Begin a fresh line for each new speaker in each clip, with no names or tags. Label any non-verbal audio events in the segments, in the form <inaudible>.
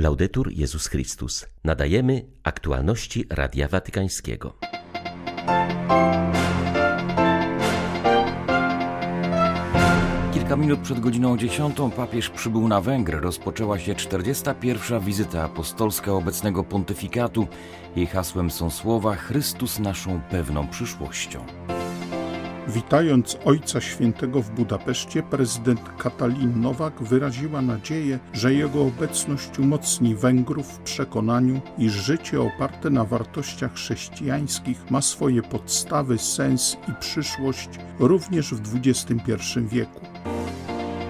Laudetur Jezus Chrystus. Nadajemy aktualności Radia Watykańskiego.
Kilka minut przed godziną dziesiątą papież przybył na Węgry. Rozpoczęła się 41. wizyta apostolska obecnego pontyfikatu. Jej hasłem są słowa Chrystus naszą pewną przyszłością.
Witając Ojca Świętego w Budapeszcie, prezydent Katalin Nowak wyraziła nadzieję, że jego obecność umocni Węgrów w przekonaniu, iż życie oparte na wartościach chrześcijańskich ma swoje podstawy, sens i przyszłość również w XXI wieku.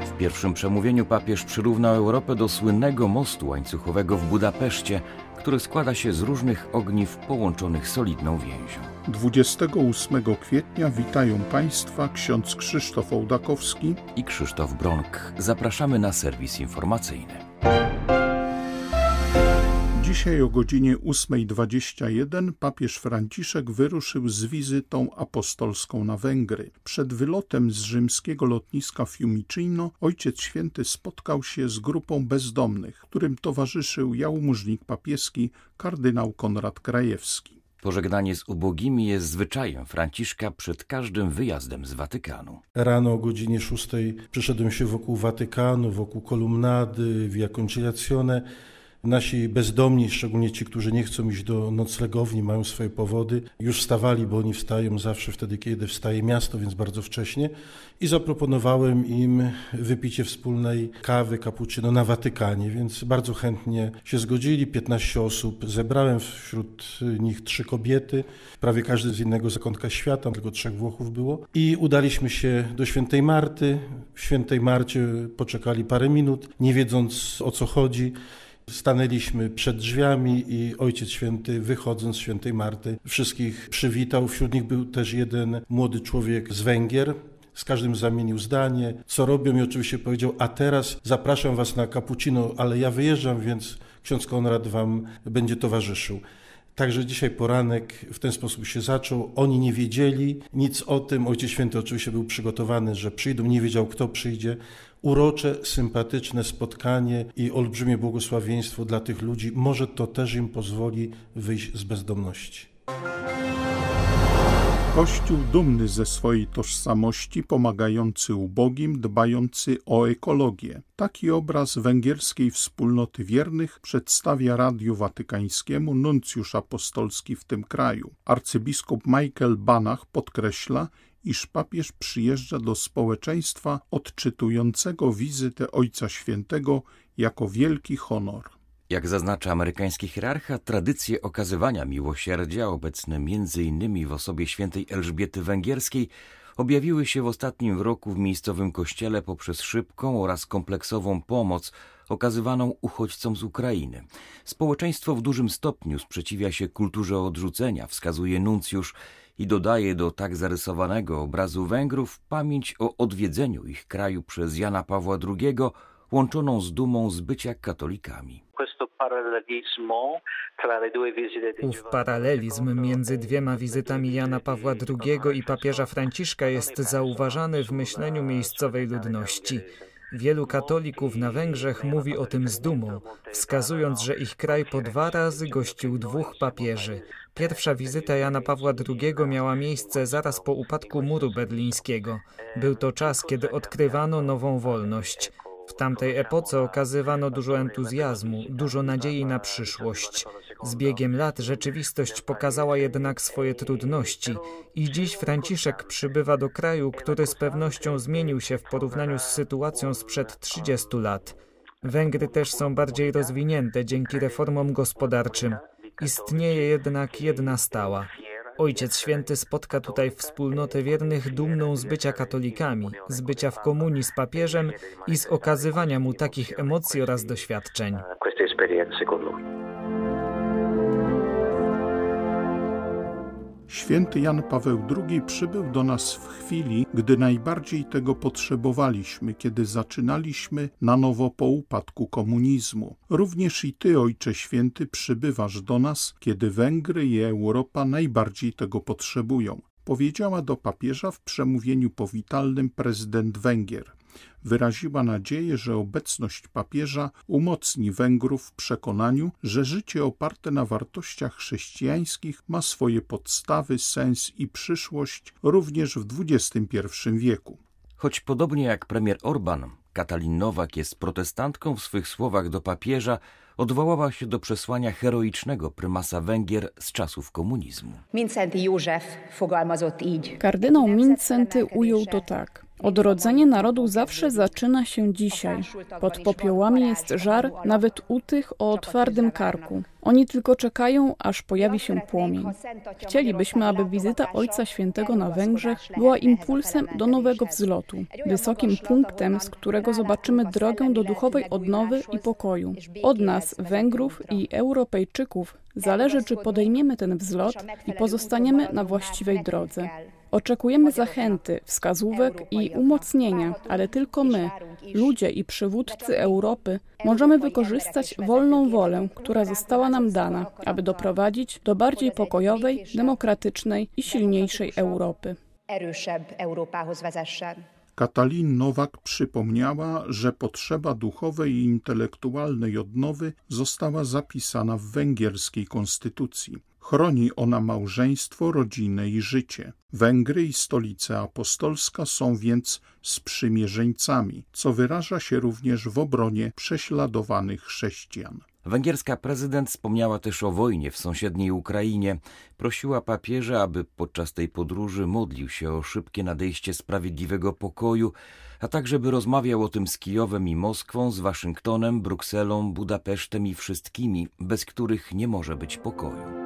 W pierwszym przemówieniu papież przyrównał Europę do słynnego mostu łańcuchowego w Budapeszcie, który składa się z różnych ogniw połączonych solidną więzią.
28 kwietnia witają Państwa ksiądz Krzysztof Ołdakowski
i Krzysztof Bronk. Zapraszamy na serwis informacyjny.
Dzisiaj o godzinie 8.21 papież Franciszek wyruszył z wizytą apostolską na Węgry. Przed wylotem z rzymskiego lotniska Fiumicino Ojciec Święty spotkał się z grupą bezdomnych, którym towarzyszył jałmużnik papieski kardynał Konrad Krajewski.
Pożegnanie z ubogimi jest zwyczajem Franciszka przed każdym wyjazdem z Watykanu.
Rano o godzinie 6 przyszedłem się wokół Watykanu, wokół kolumnady, Via Conciliazione Nasi bezdomni, szczególnie ci, którzy nie chcą iść do noclegowni, mają swoje powody, już wstawali, bo oni wstają zawsze wtedy, kiedy wstaje miasto, więc bardzo wcześnie. I zaproponowałem im wypicie wspólnej kawy, cappuccino na Watykanie, więc bardzo chętnie się zgodzili. 15 osób zebrałem, wśród nich trzy kobiety, prawie każdy z innego zakątka świata, tylko trzech Włochów było. I udaliśmy się do świętej Marty. W świętej Marcie poczekali parę minut, nie wiedząc o co chodzi. Stanęliśmy przed drzwiami i Ojciec Święty, wychodząc z świętej Marty, wszystkich przywitał. Wśród nich był też jeden młody człowiek z Węgier. Z każdym zamienił zdanie, co robią i oczywiście powiedział, a teraz zapraszam was na cappuccino, ale ja wyjeżdżam, więc ksiądz Konrad wam będzie towarzyszył. Także dzisiaj poranek w ten sposób się zaczął. Oni nie wiedzieli nic o tym. Ojciec Święty oczywiście był przygotowany, że przyjdą, nie wiedział kto przyjdzie urocze, sympatyczne spotkanie i olbrzymie błogosławieństwo dla tych ludzi. Może to też im pozwoli wyjść z bezdomności.
Kościół dumny ze swojej tożsamości, pomagający ubogim, dbający o ekologię. Taki obraz węgierskiej wspólnoty wiernych przedstawia Radiu Watykańskiemu nuncjusz apostolski w tym kraju. Arcybiskup Michael Banach podkreśla, iż papież przyjeżdża do społeczeństwa odczytującego wizytę Ojca Świętego jako wielki honor.
Jak zaznacza amerykański hierarcha, tradycje okazywania miłosierdzia, obecne m.in. w osobie świętej Elżbiety Węgierskiej, objawiły się w ostatnim roku w miejscowym kościele poprzez szybką oraz kompleksową pomoc okazywaną uchodźcom z Ukrainy. Społeczeństwo w dużym stopniu sprzeciwia się kulturze odrzucenia, wskazuje nuncjusz, i dodaje do tak zarysowanego obrazu Węgrów pamięć o odwiedzeniu ich kraju przez Jana Pawła II, łączoną z dumą z bycia katolikami.
Ów paralelizm między dwiema wizytami Jana Pawła II i papieża Franciszka jest zauważany w myśleniu miejscowej ludności. Wielu katolików na Węgrzech mówi o tym z dumą, wskazując, że ich kraj po dwa razy gościł dwóch papieży. Pierwsza wizyta Jana Pawła II miała miejsce zaraz po upadku muru berlińskiego. Był to czas, kiedy odkrywano nową wolność. W tamtej epoce okazywano dużo entuzjazmu, dużo nadziei na przyszłość. Z biegiem lat rzeczywistość pokazała jednak swoje trudności i dziś Franciszek przybywa do kraju, który z pewnością zmienił się w porównaniu z sytuacją sprzed 30 lat. Węgry też są bardziej rozwinięte dzięki reformom gospodarczym. Istnieje jednak jedna stała. Ojciec Święty spotka tutaj wspólnotę wiernych dumną z bycia katolikami, z bycia w komunii z papieżem i z okazywania mu takich emocji oraz doświadczeń.
Święty Jan Paweł II przybył do nas w chwili, gdy najbardziej tego potrzebowaliśmy, kiedy zaczynaliśmy na nowo po upadku komunizmu. Również i Ty, Ojcze Święty, przybywasz do nas, kiedy Węgry i Europa najbardziej tego potrzebują powiedziała do papieża w przemówieniu powitalnym prezydent Węgier. Wyraziła nadzieję, że obecność papieża umocni Węgrów w przekonaniu, że życie oparte na wartościach chrześcijańskich ma swoje podstawy, sens i przyszłość również w XXI wieku.
Choć podobnie jak premier Orban, Katalin Nowak jest protestantką w swych słowach do papieża, odwołała się do przesłania heroicznego prymasa Węgier z czasów komunizmu.
Kardynał Mincenty ujął to tak. Odrodzenie narodu zawsze zaczyna się dzisiaj. Pod popiołami jest żar nawet u tych o twardym karku. Oni tylko czekają, aż pojawi się płomień. Chcielibyśmy, aby wizyta Ojca Świętego na Węgrzech była impulsem do nowego wzlotu, wysokim punktem, z którego zobaczymy drogę do duchowej odnowy i pokoju. Od nas, Węgrów i Europejczyków, zależy, czy podejmiemy ten wzlot i pozostaniemy na właściwej drodze. Oczekujemy zachęty, wskazówek i umocnienia, ale tylko my, ludzie i przywódcy Europy, możemy wykorzystać wolną wolę, która została nam dana, aby doprowadzić do bardziej pokojowej, demokratycznej i silniejszej Europy.
Katalin Nowak przypomniała, że potrzeba duchowej i intelektualnej odnowy została zapisana w węgierskiej konstytucji. Chroni ona małżeństwo, rodzinę i życie. Węgry i stolica apostolska są więc sprzymierzeńcami, co wyraża się również w obronie prześladowanych chrześcijan.
Węgierska prezydent wspomniała też o wojnie w sąsiedniej Ukrainie. Prosiła papieża, aby podczas tej podróży modlił się o szybkie nadejście sprawiedliwego pokoju, a także by rozmawiał o tym z Kijowem i Moskwą, z Waszyngtonem, Brukselą, Budapesztem i wszystkimi, bez których nie może być pokoju.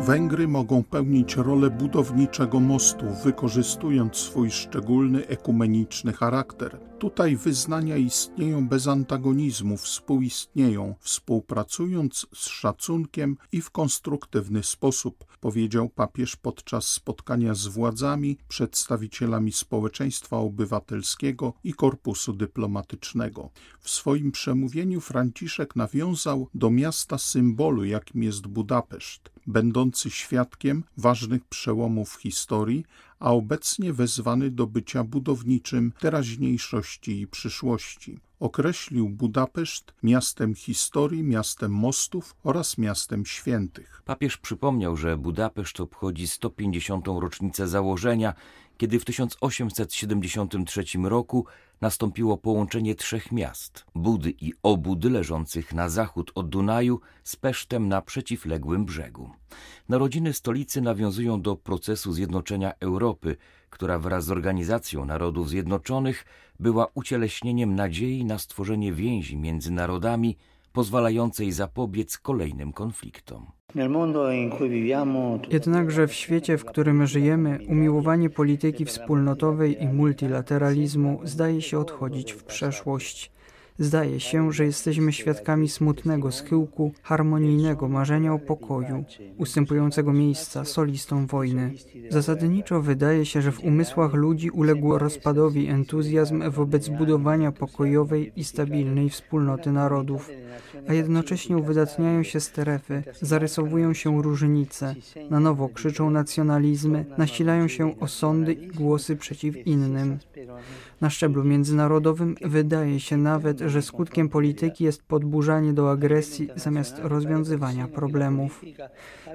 Węgry mogą pełnić rolę budowniczego mostu, wykorzystując swój szczególny ekumeniczny charakter. Tutaj wyznania istnieją bez antagonizmu, współistnieją, współpracując z szacunkiem i w konstruktywny sposób, powiedział papież podczas spotkania z władzami, przedstawicielami społeczeństwa obywatelskiego i korpusu dyplomatycznego. W swoim przemówieniu Franciszek nawiązał do miasta symbolu, jakim jest Budapeszt, będący świadkiem ważnych przełomów historii, a obecnie wezwany do bycia budowniczym teraźniejszości i przyszłości. Określił Budapeszt miastem historii, miastem mostów oraz miastem świętych.
Papież przypomniał, że Budapeszt obchodzi 150. rocznicę założenia, kiedy w 1873 roku nastąpiło połączenie trzech miast Budy i Obudy leżących na zachód od Dunaju z Pesztem na przeciwległym brzegu. Narodziny stolicy nawiązują do procesu zjednoczenia Europy, która wraz z Organizacją Narodów Zjednoczonych była ucieleśnieniem nadziei na stworzenie więzi między narodami pozwalającej zapobiec kolejnym konfliktom.
Jednakże w świecie, w którym żyjemy, umiłowanie polityki wspólnotowej i multilateralizmu zdaje się odchodzić w przeszłość. Zdaje się, że jesteśmy świadkami smutnego schyłku harmonijnego marzenia o pokoju, ustępującego miejsca solistom wojny. Zasadniczo wydaje się, że w umysłach ludzi uległ rozpadowi entuzjazm wobec budowania pokojowej i stabilnej wspólnoty narodów, a jednocześnie uwydatniają się strefy, zarysowują się różnice, na nowo krzyczą nacjonalizmy, nasilają się osądy i głosy przeciw innym. Na szczeblu międzynarodowym wydaje się nawet, że skutkiem polityki jest podburzanie do agresji zamiast rozwiązywania problemów.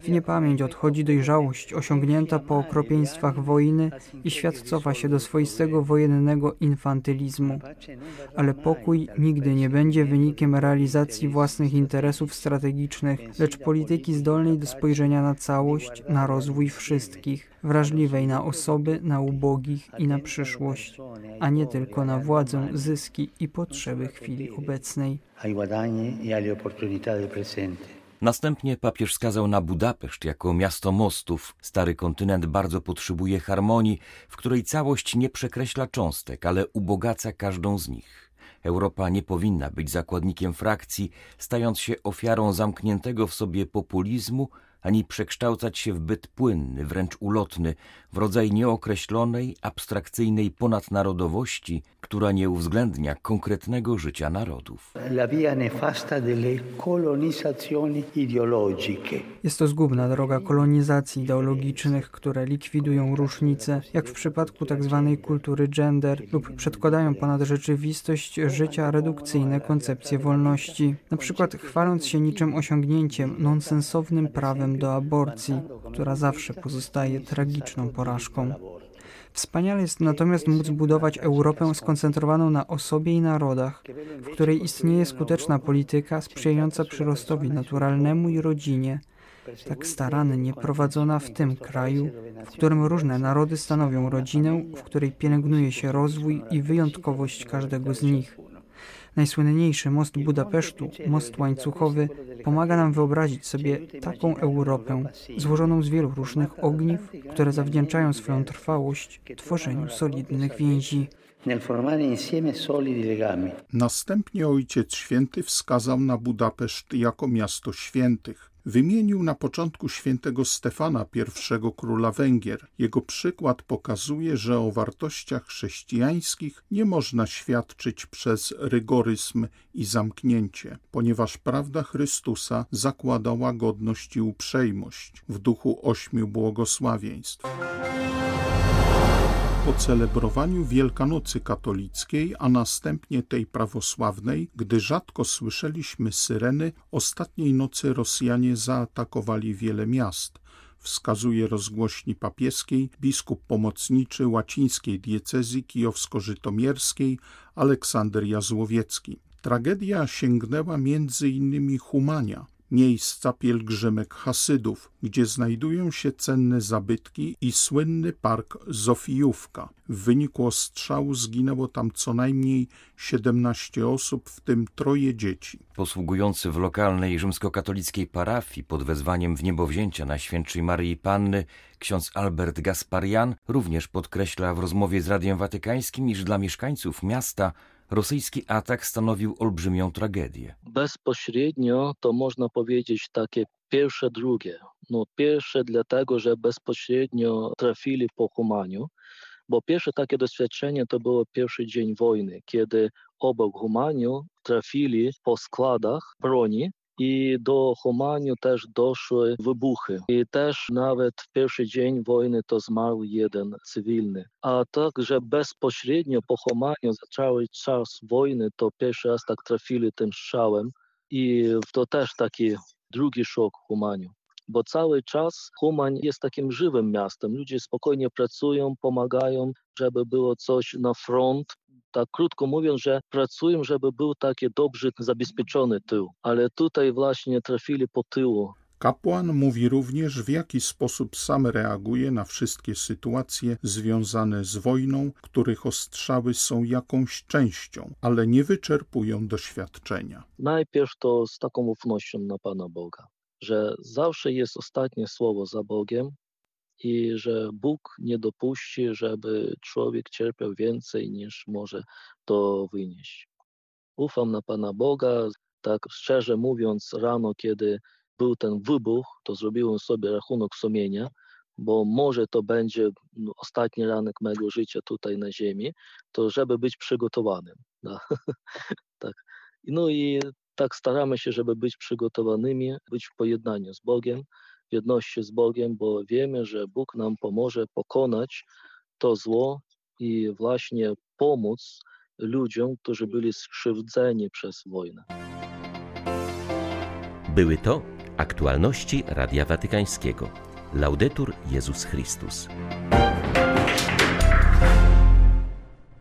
W niepamięć odchodzi dojrzałość osiągnięta po okropieństwach wojny i świat cofa się do swoistego wojennego infantylizmu. Ale pokój nigdy nie będzie wynikiem realizacji własnych interesów strategicznych, lecz polityki zdolnej do spojrzenia na całość, na rozwój wszystkich wrażliwej na osoby, na ubogich i na przyszłość, a nie tylko na władzę, zyski i potrzeby chwili obecnej.
Następnie papież wskazał na Budapeszt jako miasto mostów. Stary kontynent bardzo potrzebuje harmonii, w której całość nie przekreśla cząstek, ale ubogaca każdą z nich. Europa nie powinna być zakładnikiem frakcji, stając się ofiarą zamkniętego w sobie populizmu, ani przekształcać się w byt płynny, wręcz ulotny, w rodzaj nieokreślonej, abstrakcyjnej ponadnarodowości, która nie uwzględnia konkretnego życia narodów.
Jest to zgubna droga kolonizacji ideologicznych, które likwidują różnice, jak w przypadku tzw. Tak kultury gender, lub przedkładają ponad rzeczywistość życia redukcyjne koncepcje wolności, na przykład chwaląc się niczym osiągnięciem, nonsensownym prawem do aborcji, która zawsze pozostaje tragiczną porażką. Wspaniale jest natomiast móc budować Europę skoncentrowaną na osobie i narodach, w której istnieje skuteczna polityka sprzyjająca przyrostowi naturalnemu i rodzinie, tak starannie prowadzona w tym kraju, w którym różne narody stanowią rodzinę, w której pielęgnuje się rozwój i wyjątkowość każdego z nich. Najsłynniejszy most Budapesztu, most łańcuchowy, pomaga nam wyobrazić sobie taką Europę, złożoną z wielu różnych ogniw, które zawdzięczają swoją trwałość tworzeniu solidnych więzi.
Następnie Ojciec Święty wskazał na Budapeszt jako miasto świętych. Wymienił na początku świętego Stefana, pierwszego króla Węgier. Jego przykład pokazuje, że o wartościach chrześcijańskich nie można świadczyć przez rygoryzm i zamknięcie, ponieważ prawda Chrystusa zakłada łagodność i uprzejmość w duchu ośmiu błogosławieństw. Po celebrowaniu Wielkanocy katolickiej, a następnie tej prawosławnej, gdy rzadko słyszeliśmy syreny, ostatniej nocy Rosjanie zaatakowali wiele miast wskazuje rozgłośni papieskiej biskup pomocniczy łacińskiej diecezji kijowsko-żytomierskiej Aleksander Jazłowiecki. Tragedia sięgnęła między innymi Humania, miejsca pielgrzymek Hasydów, gdzie znajdują się cenne zabytki i słynny park Zofijówka. W wyniku ostrzału zginęło tam co najmniej 17 osób, w tym troje dzieci.
Posługujący w lokalnej rzymskokatolickiej parafii pod wezwaniem w niebowzięcia Najświętszej Maryi Panny ksiądz Albert Gasparian również podkreśla w rozmowie z Radiem Watykańskim, iż dla mieszkańców miasta rosyjski atak stanowił olbrzymią tragedię.
Bezpośrednio to można powiedzieć takie pierwsze, drugie. No pierwsze dlatego, że bezpośrednio trafili po Humaniu, bo pierwsze takie doświadczenie to było pierwszy dzień wojny, kiedy obok Humaniu trafili po składach broni i do Humaniu też doszły wybuchy. I też nawet w pierwszy dzień wojny to zmarł jeden cywilny. A także bezpośrednio po Humaniu cały czas wojny to pierwszy raz tak trafili tym strzałem i to też taki drugi szok Humaniu bo cały czas Humań jest takim żywym miastem. Ludzie spokojnie pracują, pomagają, żeby było coś na front, tak krótko mówiąc, że pracują, żeby był taki dobrze zabezpieczony tył, ale tutaj właśnie trafili po tyłu.
Kapłan mówi również, w jaki sposób sam reaguje na wszystkie sytuacje związane z wojną, których ostrzały są jakąś częścią, ale nie wyczerpują doświadczenia.
Najpierw to z taką ufnością na Pana Boga, że zawsze jest ostatnie słowo za Bogiem, i że Bóg nie dopuści, żeby człowiek cierpiał więcej niż może to wynieść. Ufam na Pana Boga, tak szczerze mówiąc, rano, kiedy był ten wybuch, to zrobiłem sobie rachunek sumienia, bo może to będzie no, ostatni ranek mojego życia tutaj na ziemi, to żeby być przygotowanym. No. <laughs> tak. No i tak staramy się, żeby być przygotowanymi, być w pojednaniu z Bogiem, jedności z Bogiem, bo wiemy, że Bóg nam pomoże pokonać to zło i właśnie pomóc ludziom, którzy byli skrzywdzeni przez wojnę.
Były to aktualności Radia Watykańskiego. Laudetur Jezus Chrystus.